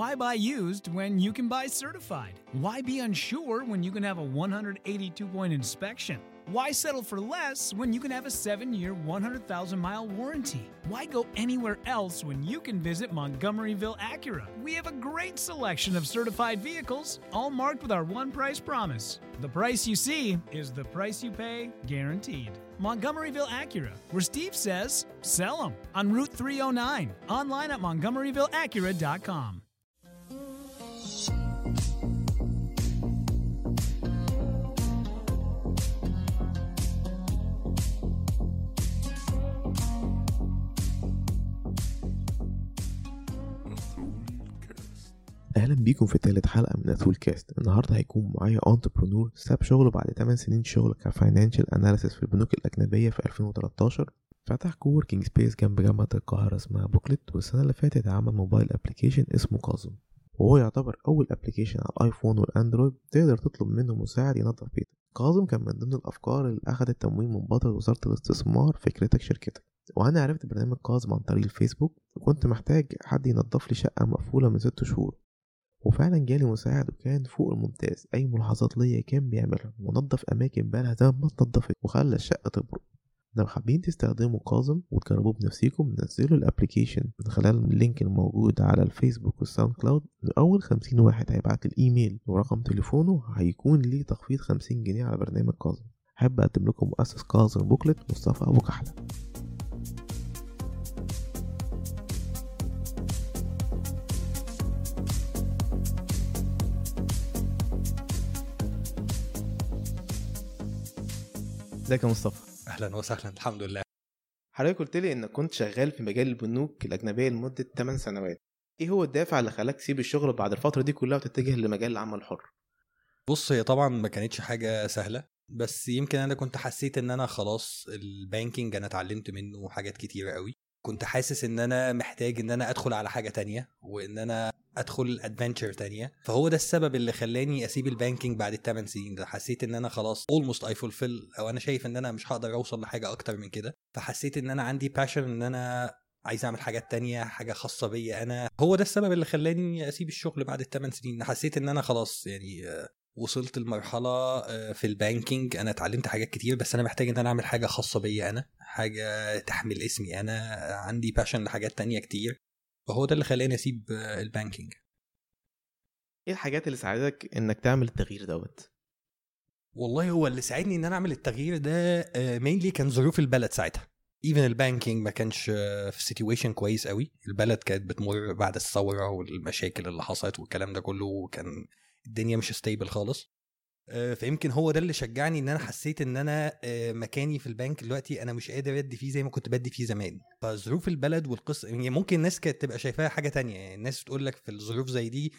Why buy used when you can buy certified? Why be unsure when you can have a 182 point inspection? Why settle for less when you can have a 7 year, 100,000 mile warranty? Why go anywhere else when you can visit Montgomeryville Acura? We have a great selection of certified vehicles, all marked with our one price promise. The price you see is the price you pay, guaranteed. Montgomeryville Acura, where Steve says, sell them on Route 309, online at montgomeryvilleacura.com. أهلا بيكم في تالت حلقة من اثول كاست النهارده هيكون معايا entrepreneur ساب شغله بعد 8 سنين شغل ك financial analysis في البنوك الأجنبية في 2013 فتح co-working space جنب جامعة القاهرة اسمها بوكلت والسنة اللي فاتت عمل mobile application اسمه كاظم وهو يعتبر أول application على الآيفون والأندرويد تقدر تطلب منه مساعد ينظف بيتك. كاظم كان من ضمن الأفكار اللي أخدت تمويل من قبل وزارة الاستثمار فكرتك شركتك. وأنا عرفت برنامج كاظم عن طريق الفيسبوك وكنت محتاج حد ينظف لي شقة مقفولة من ست شهور. وفعلا جالي مساعد وكان فوق الممتاز أي ملاحظات ليا كان بيعملها ونظف أماكن بقالها زمن ما اتنضفت وخلى الشقة تبرق لو حابين تستخدموا كاظم وتجربوه بنفسكم نزلوا ال application من خلال ال link الموجود على الفيسبوك والساوند كلاود اول خمسين واحد هيبعت الإيميل ورقم تليفونه هيكون ليه تخفيض خمسين جنيه على برنامج كاظم حابب أقدم لكم مؤسس كاظم بوكلت مصطفى أبو كحلة. ازيك يا مصطفى؟ أهلا وسهلا الحمد لله. حضرتك قلت لي إنك كنت شغال في مجال البنوك الأجنبية لمدة 8 سنوات. إيه هو الدافع اللي خلاك تسيب الشغل بعد الفترة دي كلها وتتجه لمجال العمل الحر؟ بص هي طبعا ما كانتش حاجة سهلة بس يمكن أنا كنت حسيت إن أنا خلاص ال banking أنا اتعلمت منه حاجات كتيرة قوي. كنت حاسس إن أنا محتاج إن أنا أدخل على حاجة تانية وإن أنا أدخل adventure تانية. فهو ده السبب اللي خلاني أسيب ال banking بعد الثمان سنين ده. حسيت إن أنا خلاص almost I fulfilled أو أنا شايف إن أنا مش هقدر أوصل لحاجة أكتر من كده. فحسيت إن أنا عندي passion إن أنا عايز أعمل حاجات تانية حاجة خاصة بيا أنا. هو ده السبب اللي خلاني أسيب الشغل بعد الثمان سنين. حسيت إن أنا خلاص يعني وصلت لمرحلة في ال banking. أنا اتعلمت حاجات كتير بس أنا محتاج إن أنا أعمل حاجة خاصة بيا أنا حاجة تحمل اسمي أنا. عندي passion لحاجات تانية كتير. فهو ده اللي خلاني أسيب ال banking. إيه الحاجات اللي ساعدتك إنك تعمل التغيير دوت؟ والله هو اللي ساعدني إن أنا أعمل التغيير ده mainly كان ظروف البلد ساعتها. even ال banking ما كانش في situation كويس قوي البلد كانت بتمر بعد الثورة والمشاكل اللي حصلت والكلام ده كله كان الدنيا مش stable خالص. فيمكن هو ده اللي شجعني إن أنا حسيت إن أنا مكاني في البنك دلوقتي أنا مش قادر أدي فيه زي ما كنت بدي فيه زمان. فظروف البلد والقصة يعني ممكن الناس كانت تبقى شايفاها حاجة تانية يعني الناس تقول لك في الظروف زي دي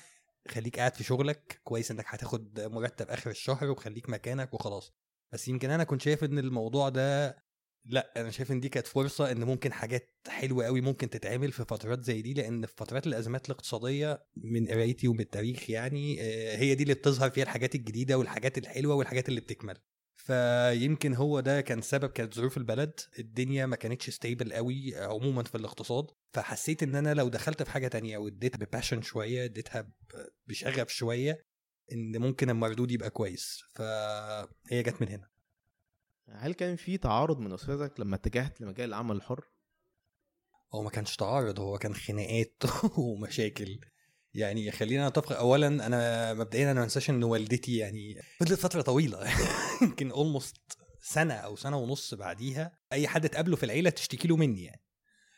خليك قاعد في شغلك كويس إنك هتاخد مرتب آخر الشهر وخليك مكانك وخلاص. بس يمكن أنا كنت شايف إن الموضوع ده لأ أنا شايف إن دي كانت فرصة إن ممكن حاجات حلوة قوي ممكن تتعمل في فترات زي دي لأن في فترات الأزمات الاقتصادية من قرايتي ومن التاريخ يعني هي دي اللي بتظهر فيها الحاجات الجديدة والحاجات الحلوة والحاجات اللي بتكمل. فيمكن هو ده كان سبب كانت ظروف البلد الدنيا ما كانتش stable قوي عموما في الاقتصاد. فحسيت إن أنا لو دخلت في حاجة تانية واديتها ب passion شوية اديتها بشغف شوية إن ممكن المردود يبقى كويس. فهي جت من هنا. هل كان في تعارض من اسرتك لما اتجهت لمجال العمل الحر؟ هو ما كانش تعارض هو كان خناقات ومشاكل. يعني خلينا نتفق اولا أنا مبدئيا أنا ما أنساش إن والدتي يعني فضلت فترة طويلة. يمكن اولموست سنة أو سنة ونص بعديها أي حد تقابله في العيلة تشتكي له مني يعني.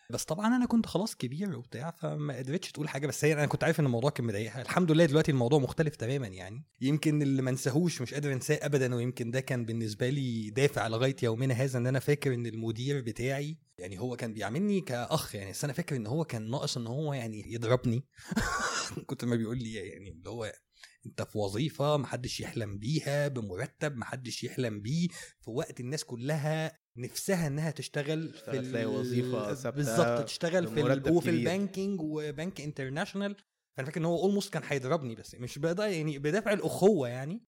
بس طبعا أنا كنت خلاص كبير وبتاع فما قدرتش تقول حاجة بس هي أنا كنت عارف إن الموضوع كان مضايقها. الحمد لله دلوقتي الموضوع مختلف تماما يعني. يمكن اللي ما انساهوش مش قادر انساه ابدا ويمكن ده كان بالنسبة لي دافع لغاية يومنا هذا إن أنا فاكر إن المدير بتاعي يعني هو كان بيعاملني كأخ يعني. بس أنا فاكر إن هو كان ناقص إن هو يعني يضربني. كنت ما بيقول لي يعني اللي هو أنت في وظيفة محدش يحلم بيها بمرتب محدش يحلم بيه. في وقت الناس كلها نفسها إنها تشتغل في تلاقي وظيفة ثابتة بالظبط تشتغل في. وفي ال banking وبنك international فأنا فاكر إن هو almost كان هيضربني بس مش بدافع يعني بدافع الأخوة يعني.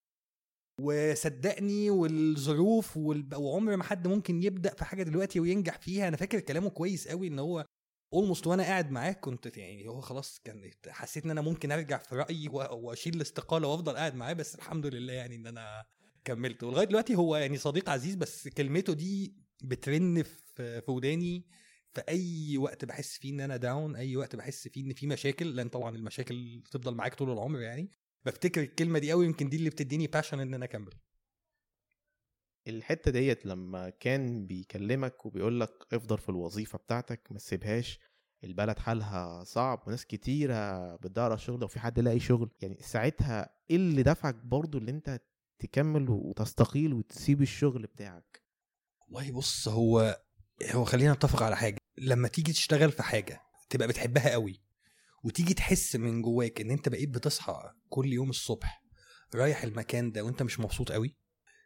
وصدقني والظروف وال... وعمر ما حد ممكن يبدأ في حاجة دلوقتي وينجح فيها. أنا فاكر كلامه كويس قوي إن هو almost وأنا قاعد معاه كنت يعني هو خلاص كان حسيت إن أنا ممكن أرجع في رأيي وأشيل الاستقالة وأفضل قاعد معاه بس الحمد لله يعني إن أنا كملت ولغايه دلوقتي هو يعني صديق عزيز بس كلمته دي بترن في وداني. في أي وقت بحس فيه إن أنا down أي وقت بحس فيه إن في مشاكل لأن طبعا المشاكل تفضل معاك طول العمر يعني بفتكر الكلمة دي قوي يمكن دي اللي بتديني passion إن أنا أكمل. الحتة ديت لما كان بيكلمك وبيقول لك افضل في الوظيفة بتاعتك ما تسيبهاش. البلد حالها صعب وناس كتيرة بتدور على شغل وفي حد لاقي شغل. يعني ساعتها إيه اللي دفعك برضو اللي أنت تكمل وتستقيل وتسيب الشغل بتاعك. والله بص هو هو خلينا نتفق على حاجة. لما تيجي تشتغل في حاجة تبقى بتحبها قوي وتيجي تحس من جواك إن أنت بقيت بتصحى كل يوم الصبح رايح المكان ده وأنت مش مبسوط قوي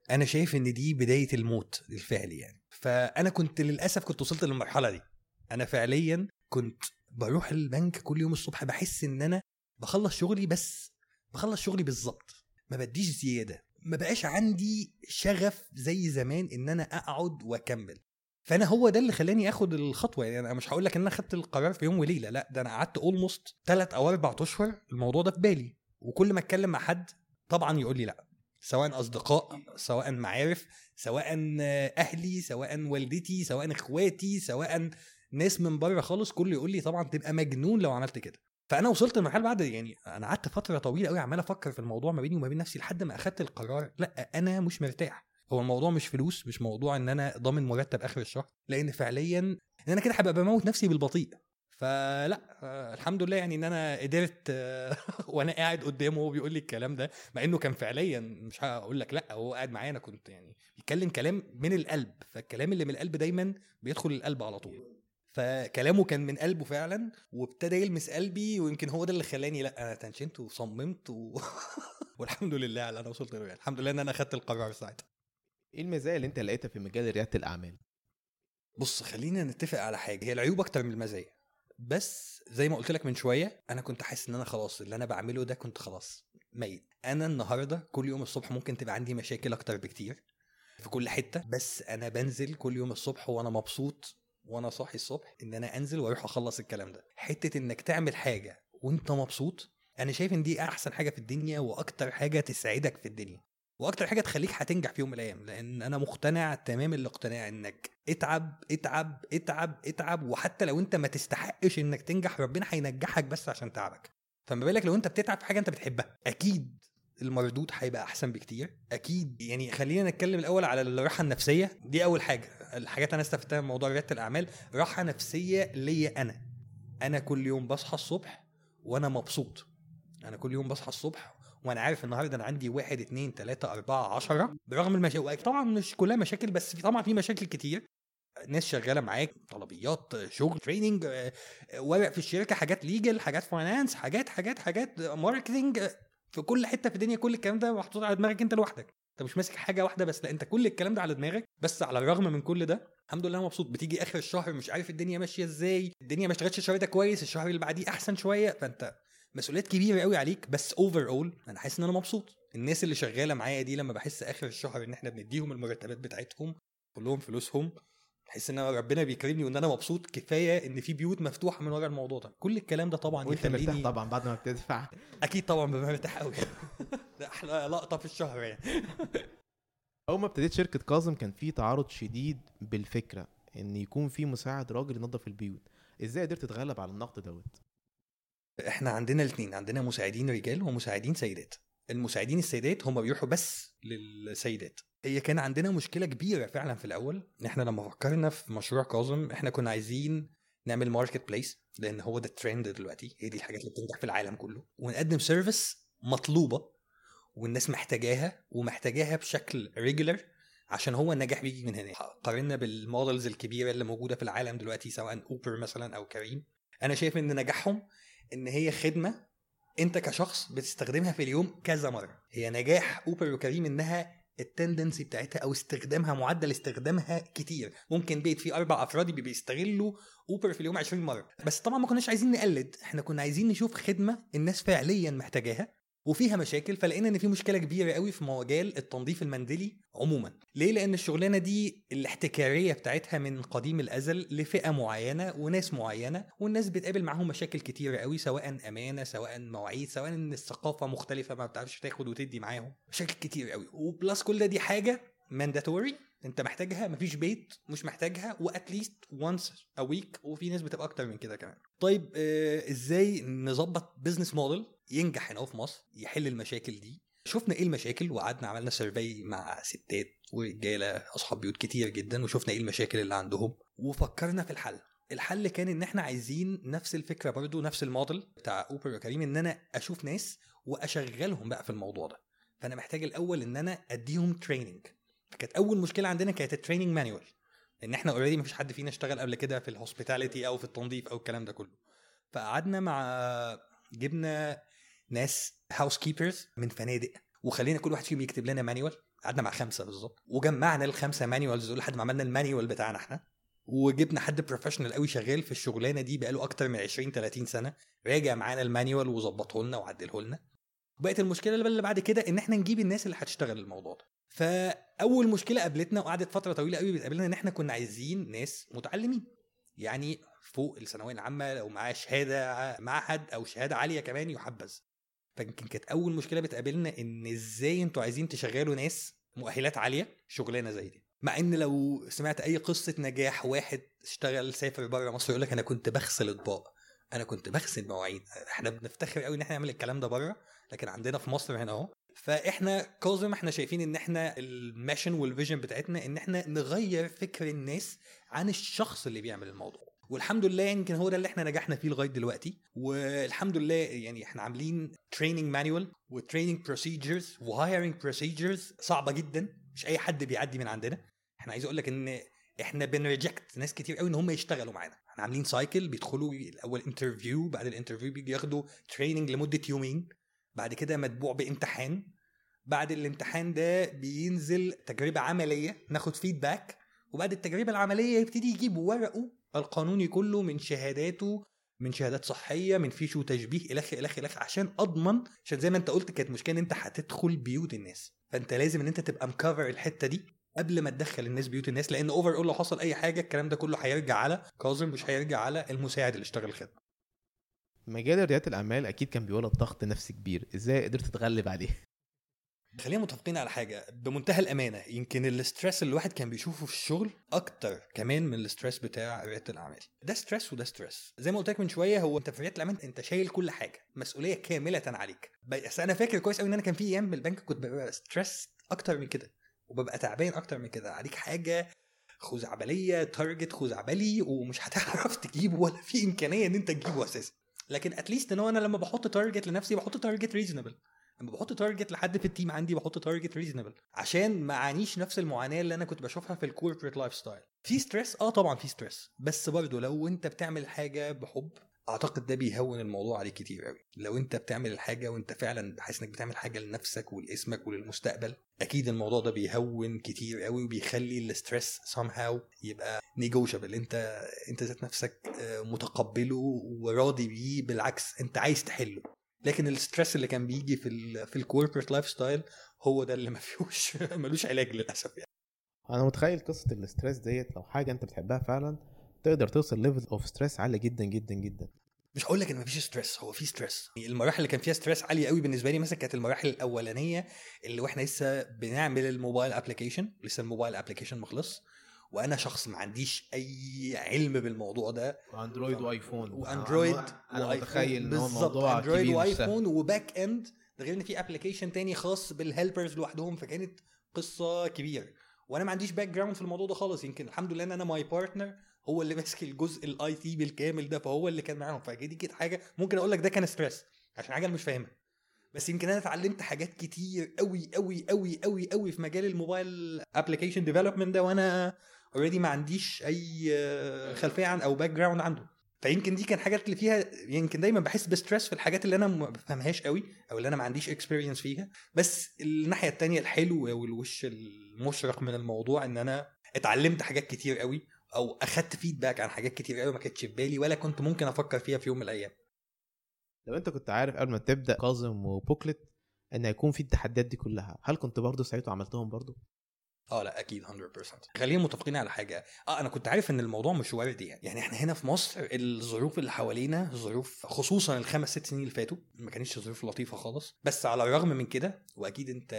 أنا شايف إن دي بداية الموت الفعلي يعني. فأنا كنت للأسف كنت وصلت للمرحلة دي. أنا فعليا كنت بروح البنك كل يوم الصبح بحس إن أنا بخلص شغلي بس بخلص شغلي بالظبط ما بديش زيادة. ما بقاش عندي شغف زي زمان إن أنا أقعد وأكمل. فأنا هو ده اللي خلاني آخد الخطوة. يعني أنا مش هقول لك إن أنا خدت القرار في يوم وليلة لا ده أنا قعدت اولموست ثلاث أو أربع أشهر الموضوع ده في بالي. وكل ما أتكلم مع حد طبعا يقول لي لا سواء أصدقاء سواء معارف سواء أهلي سواء والدتي سواء إخواتي سواء ناس من بره خالص كله يقول لي طبعا تبقى مجنون لو عملت كده. فأنا وصلت لمرحلة بعد يعني أنا قعدت فترة طويلة قوي عمال أفكر في الموضوع ما بيني وما بين نفسي لحد ما أخدت القرار لأ أنا مش مرتاح. هو الموضوع مش فلوس مش موضوع إن أنا ضامن مرتب آخر الشهر لأن فعليا إن أنا كده هبقى بموت نفسي بالبطيء. فلأ الحمد لله يعني إن أنا قدرت وأنا قاعد قدامه وهو بيقول لي الكلام ده مع إنه كان فعليا مش هقول لك لأ هو قاعد معايا أنا كنت يعني بيتكلم كلام من القلب فالكلام اللي من القلب دايما بيدخل القلب على طول. فكلامه كان من قلبه فعلا وابتدى يلمس قلبي ويمكن هو ده اللي خلاني لأ أنا تنشنت وصممت و... والحمد لله على أنا وصلت له يعني الحمد لله إن أنا أخدت القرار ساعتها. إيه المزايا اللي أنت لقيتها في مجال رياده الأعمال؟ بص خلينا نتفق على حاجة. هي العيوب أكتر من المزايا. بس زي ما قلت لك من شوية أنا كنت حاسس إن أنا خلاص اللي أنا بعمله ده كنت خلاص ميت. أنا النهارده كل يوم الصبح ممكن تبقى عندي مشاكل أكتر بكتير في كل حتة بس أنا بنزل كل يوم الصبح وأنا مبسوط وأنا صاحي الصبح إن أنا أنزل وأروح أخلص الكلام ده. حتة إنك تعمل حاجة وأنت مبسوط أنا شايف إن دي أحسن حاجة في الدنيا وأكتر حاجة تسعدك في الدنيا. وأكتر حاجة تخليك هتنجح في يوم من الأيام لأن أنا مقتنع تمام الاقتناع إنك اتعب اتعب اتعب اتعب وحتى لو أنت ما تستحقش إنك تنجح ربنا هينجحك بس عشان تعبك. فما بالك لو أنت بتتعب في حاجة أنت بتحبها. أكيد المردود هيبقى أحسن بكتير. أكيد يعني خلينا نتكلم الأول على الراحة النفسية. دي أول حاجة. الحاجات أنا استفدتها من موضوع ريادة الأعمال راحة نفسية ليا أنا. أنا كل يوم بصحى الصبح وأنا مبسوط. أنا كل يوم بصحى الصبح وأنا عارف النهارده أنا عندي واحد اتنين تلاتة أربعة عشرة. برغم المشاكل طبعا مش كلها مشاكل بس طبعا في مشاكل كتير. ناس شغالة معاك طلبيات شغل training ورق في الشركة حاجات legal حاجات finance حاجات حاجات حاجات marketing في كل حتة في الدنيا كل الكلام ده محطوط على دماغك انت لوحدك. انت مش ماسك حاجة واحدة بس لا انت كل الكلام ده على دماغك. بس على الرغم من كل ده الحمد لله مبسوط. بتيجي آخر الشهر مش عارف الدنيا ماشية إزاي الدنيا ما اشتغلتش الشهر ده كويس الشهر اللي بعديه أحسن شوية. فأنت مسؤوليات كبيرة قوي عليك. بس اوفر اول أنا حاسس إن أنا مبسوط. الناس اللي شغالة معايا دي لما بحس آخر الشهر إن إحنا بنديهم المرتبات بتاعتهم كلهم فلوسهم بحس إن ربنا بيكرمني وإن أنا مبسوط كفاية إن في بيوت مفتوحة من ورا الموضوع ده. كل الكلام ده طبعا وأنت مرتاح طبعا بعد ما بتدفع. أكيد طبعا ببقى مرتاح قوي ده أحلى لقطة في الشهر يعني. أول ما ابتديت شركة كاظم كان في تعارض شديد بالفكرة إن يكون في مساعد راجل ينظف البيوت. إزاي قدرت تتغلب على النقد دوت؟ إحنا عندنا الاثنين عندنا مساعدين رجال ومساعدين سيدات. المساعدين السيدات هم بيروحوا بس للسيدات. هي كان عندنا مشكلة كبيرة فعلا في الأول. إن إحنا لما فكرنا في مشروع كاظم إحنا كنا عايزين نعمل marketplace لأن هو ده الترند دلوقتي. هي دي الحاجات اللي بتنجح في العالم كله. ونقدم service مطلوبة والناس محتاجاها ومحتاجاها بشكل regular عشان هو النجاح بيجي من هنا قارنا بال models الكبيرة اللي موجودة في العالم دلوقتي سواء أوبر مثلا أو كريم. أنا شايف إن نجاحهم إن هي خدمة أنت كشخص بتستخدمها في اليوم كذا مرة. هي نجاح أوبر وكريم إنها ال tendency بتاعتها أو استخدامها معدل استخدامها كتير. ممكن بيت فيه أربع افراد بيستغلوا أوبر في اليوم 20 مرة. بس طبعا ما كناش عايزين نقلد. إحنا كنا عايزين نشوف خدمة الناس فعليا محتاجاها. وفيها مشاكل فلقينا إن في مشكلة كبيرة قوي في مجال التنظيف المنزلي عموما. ليه؟ لأن الشغلانة دي الاحتكارية بتاعتها من قديم الأزل لفئة معينة وناس معينة والناس بتقابل معاهم مشاكل كتيرة قوي سواء أمانة سواء مواعيد سواء إن الثقافة مختلفة ما بتعرفش تاخد وتدي معاهم. مشاكل كتير قوي و plus كل ده دي حاجة mandatory أنت محتاجها مفيش بيت مش محتاجها و at least once a week وفي ناس بتبقى أكتر من كده كمان. طيب آه إزاي نظبط business model ينجح هنا في مصر يحل المشاكل دي. شفنا إيه المشاكل؟ وقعدنا عملنا survey مع ستات ورجالة أصحاب بيوت كتير جدا وشفنا إيه المشاكل اللي عندهم. وفكرنا في الحل. الحل كان إن إحنا عايزين نفس الفكرة برضو نفس الموديل بتاع أوبر وكريم إن أنا أشوف ناس وأشغلهم بقى في الموضوع ده. فأنا محتاج الأول إن أنا أديهم training فكانت أول مشكلة عندنا كانت ال training manual إن إحنا already مفيش حد فينا اشتغل قبل كده في ال hospitality أو في التنظيف أو الكلام ده كله. فقعدنا مع جبنا ناس housekeepers من فنادق. وخلينا كل واحد فيهم يكتب لنا manual قعدنا مع خمسة بالظبط. وجمعنا الخمسة manuals دول لحد ما عملنا ال manual بتاعنا إحنا. وجبنا حد professional قوي شغال في الشغلانة دي بقاله أكتر من 20 30 سنة. راجع معانا ال manual وظبطه لنا وعدله لنا. وبقت المشكلة اللي بعد كده إن إحنا نجيب الناس اللي هتشتغل الموضوع ده. فأول مشكلة قابلتنا وقعدت فترة طويلة قوي بتقابلنا إن إحنا كنا عايزين ناس متعلمين. يعني فوق الثانوية العامة لو معاه شهادة معهد أو شهادة عالية كمان يحبذ. فيمكن كانت أول مشكلة بتقابلنا إن إزاي أنتوا عايزين تشغلوا ناس مؤهلات عالية شغلانة زي دي. مع إن لو سمعت أي قصة نجاح واحد اشتغل سافر بره مصر يقول لك أنا كنت بغسل أطباق أنا كنت بغسل مواعين إحنا بنفتخر قوي إن إحنا نعمل الكلام ده بره لكن عندنا في مصر هنا أهو. فإحنا كاظم إحنا شايفين إن إحنا ال mission وال vision بتاعتنا إن إحنا نغير فكر الناس عن الشخص اللي بيعمل الموضوع. والحمد لله يمكن هو ده اللي إحنا نجحنا فيه لغاية دلوقتي. والحمد لله يعني إحنا عاملين training manual و training procedures و hiring procedures صعبة جدا. مش أي حد بيعدي من عندنا. إحنا عايز أقول لك إن إحنا بن reject ناس كتير قوي إن هم يشتغلوا معانا. إحنا عاملين cycle بيدخلوا الأول interview بعد ال interview بيجي ياخدوا training لمدة يومين. بعد كده متبوع بامتحان. بعد الامتحان ده بينزل تجربة عملية ناخد feedback وبعد التجربة العملية يبتدي يجيب ورقه القانوني كله من شهاداته من شهادات صحية من فيش وتشبيه الخ الخ الخ عشان أضمن عشان زي ما أنت قلت كانت مشكلة إن أنت هتدخل بيوت الناس. فأنت لازم إن أنت تبقى مكفر الحتة دي قبل ما تدخل الناس بيوت الناس لأن اوفر اول لو حصل أي حاجة الكلام ده كله هيرجع على كاظم مش هيرجع على المساعد اللي اشتغل الخدمة. مجال ريادة الأعمال أكيد كان بيولد ضغط نفسي كبير. إزاي قدرت تتغلب عليه؟ خلينا متفقين على حاجة. بمنتهى الأمانة يمكن ال stress اللي الواحد كان بيشوفه في الشغل أكتر كمان من ال stress بتاع رياده الأعمال. ده stress وده stress زي ما قلت لك من شوية هو أنت في رياده الأعمال أنت شايل كل حاجة مسؤولية كاملة عليك. بس أنا فاكر كويس قوي إن أنا كان في أيام من البنك كنت ببقى stress أكتر من كده وببقى تعبان أكتر من كده. عليك حاجة خزعبلية target خزعبلي ومش هتعرف تجيبه ولا في إمكانية إن أنت تجيبه أساسا. لكن at least إن هو أنا لما بحط target لنفسي بحط target reasonable لما بحط تارجت لحد في ال team عندي بحط target reasonable عشان ما اعانيش نفس المعاناة اللي أنا كنت بشوفها في ال corporate lifestyle في stress آه طبعا في stress بس برضه لو انت بتعمل حاجة بحب اعتقد ده بيهون الموضوع عليك كتير قوي. لو انت بتعمل الحاجة وانت فعلا حاسس انك بتعمل حاجة لنفسك ولاسمك وللمستقبل أكيد الموضوع ده بيهون كتير قوي وبيخلي ال stress somehow يبقى negotiable انت انت ذات نفسك متقبله وراضي بيه بالعكس انت عايز تحله. لكن ال stress اللي كان بيجي في ال في ال corporate lifestyle هو ده اللي ما فيهوش ملوش علاج للأسف يعني. أنا متخيل قصة ال stress ديت لو حاجة أنت بتحبها فعلا تقدر توصل level of stress عالي جدا جدا جدا. مش هقول لك إن مفيش stress هو في stress المراحل اللي كان فيها stress عالية قوي بالنسبة لي مثلا كانت المراحل الأولانية اللي وإحنا لسه بنعمل ال mobile application لسه ال mobile application ما خلص وأنا شخص ما عنديش أي علم بالموضوع ده. وأندرويد وآيفون. وأندرويد أنا متخيل إن هو بالظبط أندرويد وآيفون و back end ده غير إن في application تاني خاص بال helpers لوحدهم فكانت قصة كبيرة. وأنا ما عنديش background في الموضوع ده خالص يمكن الحمد لله إن أنا my partner هو اللي ماسك الجزء ال IT بالكامل ده فهو اللي كان معاهم. فدي كانت حاجة ممكن أقول لك ده كان stress عشان حاجة أنا مش فاهمها. بس يمكن أنا اتعلمت حاجات كتير قوي قوي قوي قوي قوي في مجال ال mobile application development ده وأنا already ما عنديش أي خلفية عن أو background عنده. فيمكن دي كان حاجات اللي فيها يمكن دايما بحس ب stress في الحاجات اللي أنا ما بفهمهاش قوي أو اللي أنا ما عنديش experience فيها. بس الناحية التانية الحلو والوش المشرق من الموضوع إن أنا اتعلمت حاجات كتير قوي أو أخدت feedback عن حاجات كتير قوي ما كانتش في بالي ولا كنت ممكن أفكر فيها في يوم من الأيام. لو أنت كنت عارف قبل ما تبدأ كاظم وبوكلت إن هيكون في التحديات دي كلها هل كنت برضه ساعتها عملتهم برضه؟ آه لا أكيد 100% خلينا متفقين على حاجة. آه أنا كنت عارف إن الموضوع مش وردي يعني. يعني إحنا هنا في مصر الظروف اللي حوالينا ظروف خصوصا الخمس ست سنين اللي فاتوا ما كانتش ظروف لطيفة خالص. بس على الرغم من كده وأكيد أنت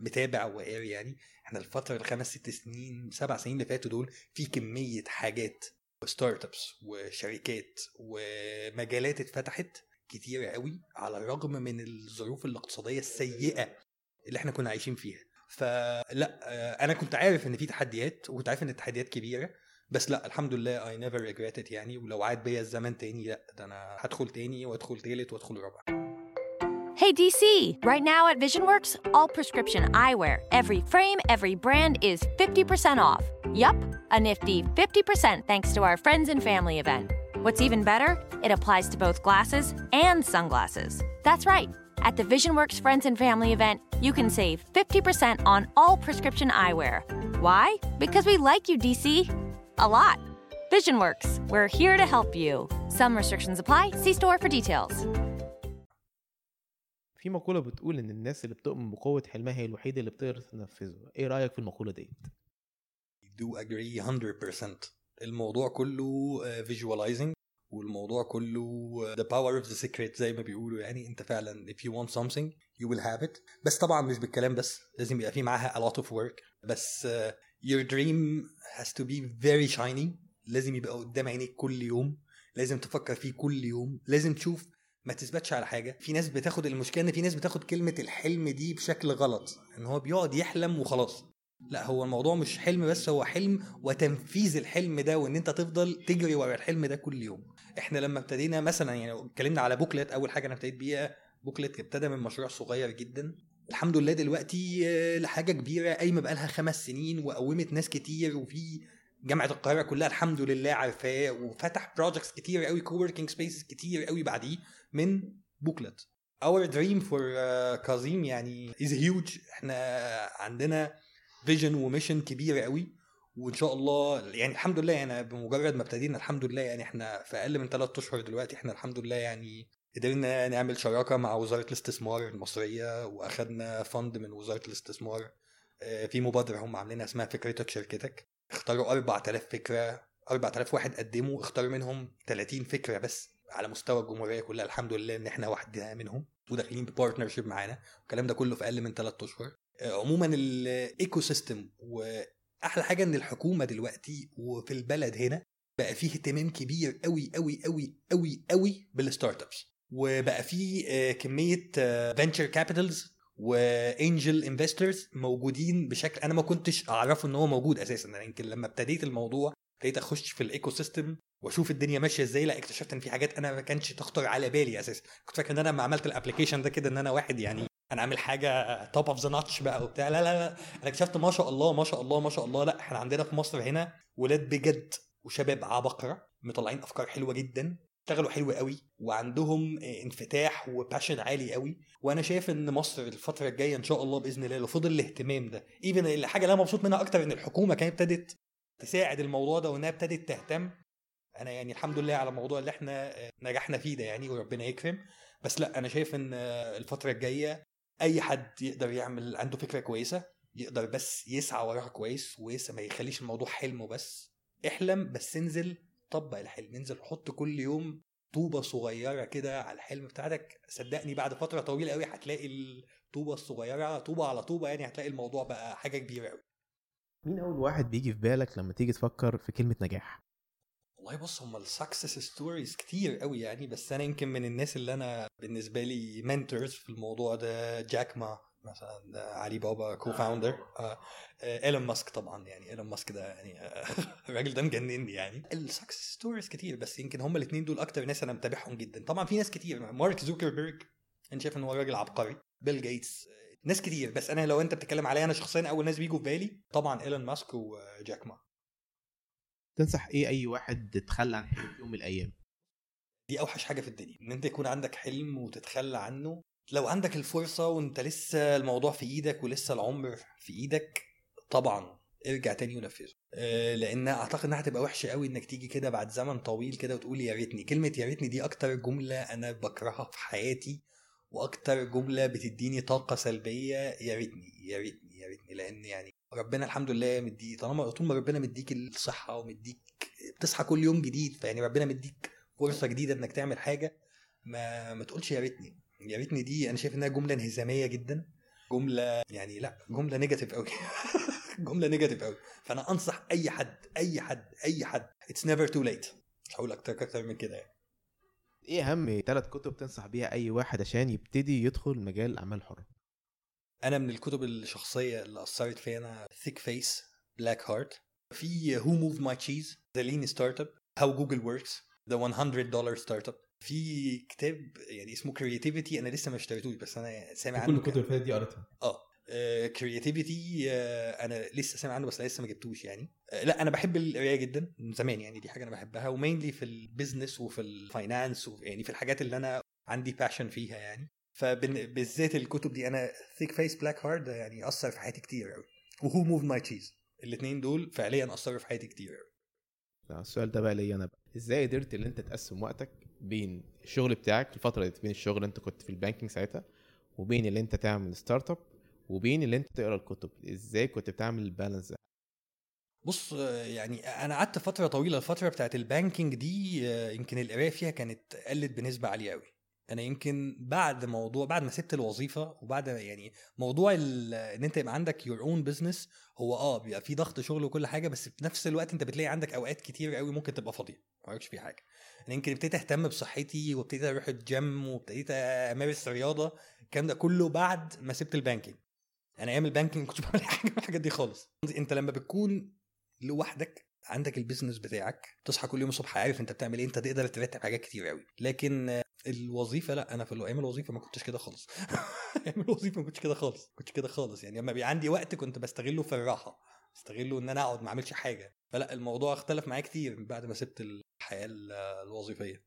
متابع وقاري يعني إحنا الفترة الخمس ست سنين سبع سنين اللي فاتوا دول في كمية حاجات وستارت ابس وشركات ومجالات اتفتحت كتيرة قوي على الرغم من الظروف الاقتصادية السيئة اللي إحنا كنا عايشين فيها. فلا آه، أنا كنت عارف ان في تحديات وكنت عارف ان التحديات كبيره بس لا الحمد لله I never regret يعني ولو عاد بيا الزمن تاني لا ده أنا هدخل تاني وادخل تالت وادخل رابع Hey DC! Right now at VisionWorks, all prescription eyewear, every frame, every brand is 50% off. Yup, a nifty 50% thanks to our friends and family event. What's even better? It applies to both glasses and sunglasses. That's right. At the VisionWorks Friends and Family event, you can save 50% on all prescription eyewear. Why? Because we like you, DC. A lot. VisionWorks, we're here to help you. Some restrictions apply. See store for details. في مقولة بتقول إن الناس اللي بتؤمن بقوة حلمها هي الوحيدة اللي بتقدر تنفذه، إيه رأيك في المقولة ديت؟ do agree 100% الموضوع كله uh, visualizing والموضوع كله the power of the secret زي ما بيقولوا. يعني انت فعلا if you want something you will have it. بس طبعا مش بالكلام بس لازم يبقى في معاها a lot of work. بس uh, your dream has to be very shiny. لازم يبقى قدام عينيك كل يوم. لازم تفكر فيه كل يوم. لازم تشوف ما تثبتش على حاجة. في ناس بتاخد المشكلة إن في ناس بتاخد كلمة الحلم دي بشكل غلط. إن هو بيقعد يحلم وخلاص. لا هو الموضوع مش حلم بس هو حلم وتنفيذ الحلم ده وإن أنت تفضل تجري ورا الحلم ده كل يوم. إحنا لما ابتدينا مثلا يعني اتكلمنا على بوكلت أول حاجة أنا ابتديت بيها بوكلت ابتدى من مشروع صغير جدا. الحمد لله دلوقتي آه، لحاجة كبيرة قايمه بقالها خمس سنين وقومت ناس كتير وفي جامعة القاهرة كلها الحمد لله عارفاه وفتح projects كتير قوي coworking spaces كتير قوي بعديه من بوكلت. our dream for كاظم يعني is huge إحنا عندنا vision و mission كبيرة قوي. وإن شاء الله يعني الحمد لله يعني بمجرد ما ابتدينا الحمد لله يعني إحنا في أقل من ثلاث أشهر دلوقتي إحنا الحمد لله يعني قدرنا نعمل شراكة مع وزارة الاستثمار المصرية وأخدنا فند من وزارة الاستثمار آه، في مبادرة هم عاملينها اسمها فكرتك شركتك. اختاروا 4000 فكرة 4000 واحد قدموا اختاروا منهم 30 فكرة بس على مستوى الجمهورية كلها الحمد لله إن إحنا واحدة منهم وداخلين ببارتنرشيب معانا. والكلام ده كله في أقل من ثلاث أشهر. آه، عموما ال ecosystem واحلى حاجة إن الحكومة دلوقتي وفي البلد هنا بقى فيه اهتمام كبير قوي قوي قوي قوي قوي بال startups وبقى فيه آه، كمية venture capitals و angel investors موجودين بشكل أنا ما كنتش أعرفه إن هو موجود أساسا. أنا يمكن لما ابتديت الموضوع ابتديت أخش في ال ecosystem وأشوف الدنيا ماشية إزاي لا اكتشفت إن في حاجات أنا ما كانش تخطر على بالي أساسا. كنت فاكر إن أنا لما عملت ال application ده كده إن أنا واحد يعني أنا عامل حاجة top of the notch بقى وبتاع. لا لا لا أنا اكتشفت ما شاء الله ما شاء الله ما شاء الله. لا إحنا عندنا في مصر هنا ولاد بجد وشباب عبقرة مطلعين أفكار حلوة جدا اشتغلوا حلو قوي وعندهم انفتاح و passion عالي قوي. وأنا شايف إن مصر الفترة الجاية إن شاء الله بإذن الله لو فضل الاهتمام ده even الحاجة اللي أنا مبسوط منها أكتر إن الحكومة كانت ابتدت تساعد الموضوع ده وإنها ابتدت تهتم. أنا يعني الحمد لله على الموضوع اللي إحنا نجحنا فيه ده يعني وربنا يكرم. بس لا أنا شايف إن الفترة الجاية أي حد يقدر يعمل عنده فكرة كويسة يقدر بس يسعى وراها كويس ويسعى ما يخليش الموضوع حلم بس احلم بس انزل طبق الحلم انزل حط كل يوم طوبة صغيرة كده على الحلم بتاعتك صدقني بعد فترة طويلة قوي هتلاقي الطوبة الصغيرة طوبة على طوبة يعني هتلاقي الموضوع بقى حاجة كبيرة قوي مين أول واحد بيجي في بالك لما تيجي تفكر في كلمة نجاح؟ والله بص هم ال success stories كتير قوي يعني بس أنا يمكن من الناس اللي أنا بالنسبة لي mentors في الموضوع ده جاك ما مثلا علي بابا co-founder إيلون ماسك طبعا يعني إيلون ماسك ده يعني آه، الراجل ده مجنني يعني. ال success stories كتير بس يمكن هم الاثنين دول أكتر ناس أنا متابعهم جدا. طبعا في ناس كتير مارك زوكربيرج أنا شايف إن هو راجل عبقري. بيل جيتس آه، ناس كتير. بس أنا لو أنت بتتكلم عليا أنا شخصيا أول ناس بيجوا في بالي طبعا إيلون ماسك وجاك ما تنصح إيه أي واحد يتخلى عن حلمه في يوم من الأيام؟ دي أوحش حاجة في الدنيا إن أنت يكون عندك حلم وتتخلى عنه. لو عندك الفرصة وأنت لسه الموضوع في إيدك ولسه العمر في إيدك طبعا ارجع تاني ونفذه. آه، لأن أعتقد إنها هتبقى وحشة قوي إنك تيجي كده بعد زمن طويل كده وتقول يا ريتني. كلمة يا ريتني دي أكتر جملة أنا بكرهها في حياتي وأكتر جملة بتديني طاقة سلبية يا ريتني يا ريتني يا ريتني. لأن يعني ربنا الحمد لله مدي طالما طول ما ربنا مديك الصحة ومديك بتصحى كل يوم جديد فيعني ربنا مديك فرصة جديدة إنك تعمل حاجة ما ما تقولش يا ريتني. يا ريتني دي أنا شايف إنها جملة انهزامية جدا جملة يعني لأ جملة negative قوي جملة negative قوي فأنا أنصح أي حد أي حد أي حد. it's never too late مش هقول أكتر أكتر من كده يعني. إيه أهم ثلاث كتب تنصح بيها أي واحد عشان يبتدي يدخل مجال الاعمال الحره أنا من الكتب الشخصية اللي أثرت فيا أنا Thick Face Black Heart في Who Moved My Cheese The Lean Startup How Google Works The 100 Dollar Startup في كتاب يعني اسمه Creativity أنا لسه ما اشتريتوش بس أنا سامع عنه كل الكتب اللي فاتت دي قريتها. آه. Creativity أنا لسه سامع عنه بس لسه ما جبتوش يعني. آه، لا أنا بحب القراية جدا من زمان يعني دي حاجة أنا بحبها و mainly في ال business وفي ال finance يعني في الحاجات اللي أنا عندي passion فيها يعني. فبالذات الكتب دي أنا Thick Face Black Heart يعني أثر في حياتي كتير قوي و Who Moved My Cheese الاثنين دول فعليا أثروا في حياتي كتير قوي السؤال ده بقى ليا أنا بقى. إزاي قدرت إن أنت تقسم وقتك بين الشغل بتاعك الفترة دي بين الشغل اللي أنت كنت في ال banking ساعتها وبين اللي أنت تعمل startup وبين اللي أنت تقرأ الكتب؟ إزاي كنت بتعمل ال balance ده؟ بص يعني أنا قعدت فترة طويلة الفترة بتاعت ال banking دي آه، يمكن القراية فيها كانت قلت بنسبة عالية قوي أنا يمكن بعد موضوع بعد ما سبت الوظيفة وبعد يعني موضوع إن أنت يبقى عندك your own business هو آه بيبقى في ضغط شغل وكل حاجة بس في نفس الوقت أنت بتلاقي عندك أوقات كتير قوي ممكن تبقى فاضية ما وراكش في حاجة. أنا يمكن ابتديت أهتم بصحتي وابتديت أروح الجيم وابتديت أمارس رياضة الكلام ده كله بعد ما سبت ال banking أنا أيام ال banking ما كنتش بعمل حاجة من الحاجات دي خالص. أنت لما بتكون لوحدك عندك ال business بتاعك تصحى كل يوم الصبح عارف انت بتعمل إيه انت تقدر ترتب حاجات كتير قوي. لكن الوظيفة لا أنا في أيام الوظيفة ما كنتش كده خالص. أيام الوظيفة ما كنتش كده خالص كنتش كده خالص. يعني لما بيبقى عندي وقت كنت بستغله في الراحة بستغله إن أنا أقعد ما أعملش حاجة. فلا الموضوع اختلف معايا كتير بعد ما سبت الحياة ال- الوظيفية.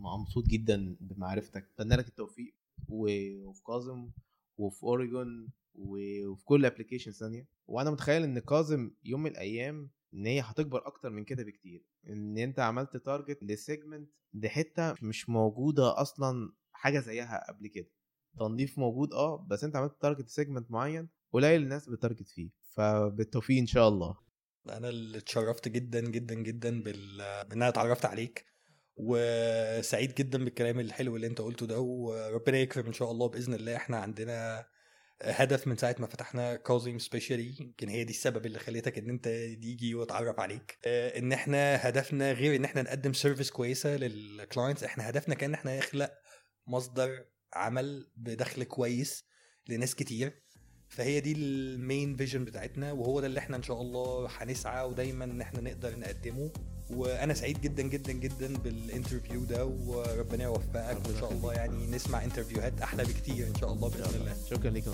مبسوط جدا بمعرفتك. أتمنى لك التوفيق وفي كاظم وفي أوريجون وفي كل application ثانية وأنا متخيل إن كاظم يوم من الأيام إن هي هتكبر أكتر من كده بكتير إن أنت عملت target ل segment دي حتة مش موجودة أصلا حاجة زيها قبل كده. تنظيف موجود آه بس أنت عملت target segment معين قليل الناس ب target فيه فبالتوفيق إن شاء الله. أنا اللي اتشرفت جدا جدا جدا بال... بإن أنا اتعرفت عليك وسعيد جدا بالكلام الحلو اللي أنت قلته ده وربنا يكرم إن شاء الله بإذن الله إحنا عندنا هدف من ساعة ما فتحنا كاظم specially يمكن هي دي السبب اللي خليتك إن أنت تيجي واتعرف عليك. آه، إن إحنا هدفنا غير إن إحنا نقدم service كويسة لل clients إحنا هدفنا كأن ان إحنا نخلق مصدر عمل بدخل كويس لناس كتير. فهي دي ال main vision بتاعتنا وهو ده اللي إحنا إن شاء الله هنسعى ودايما إن إحنا نقدر نقدمه. وأنا سعيد جدا جدا جدا بال interview ده وربنا يوفقك وإن شاء الله يعني نسمع interview ات أحلى بكتير إن شاء الله بإذن الله. شكرا ليك يا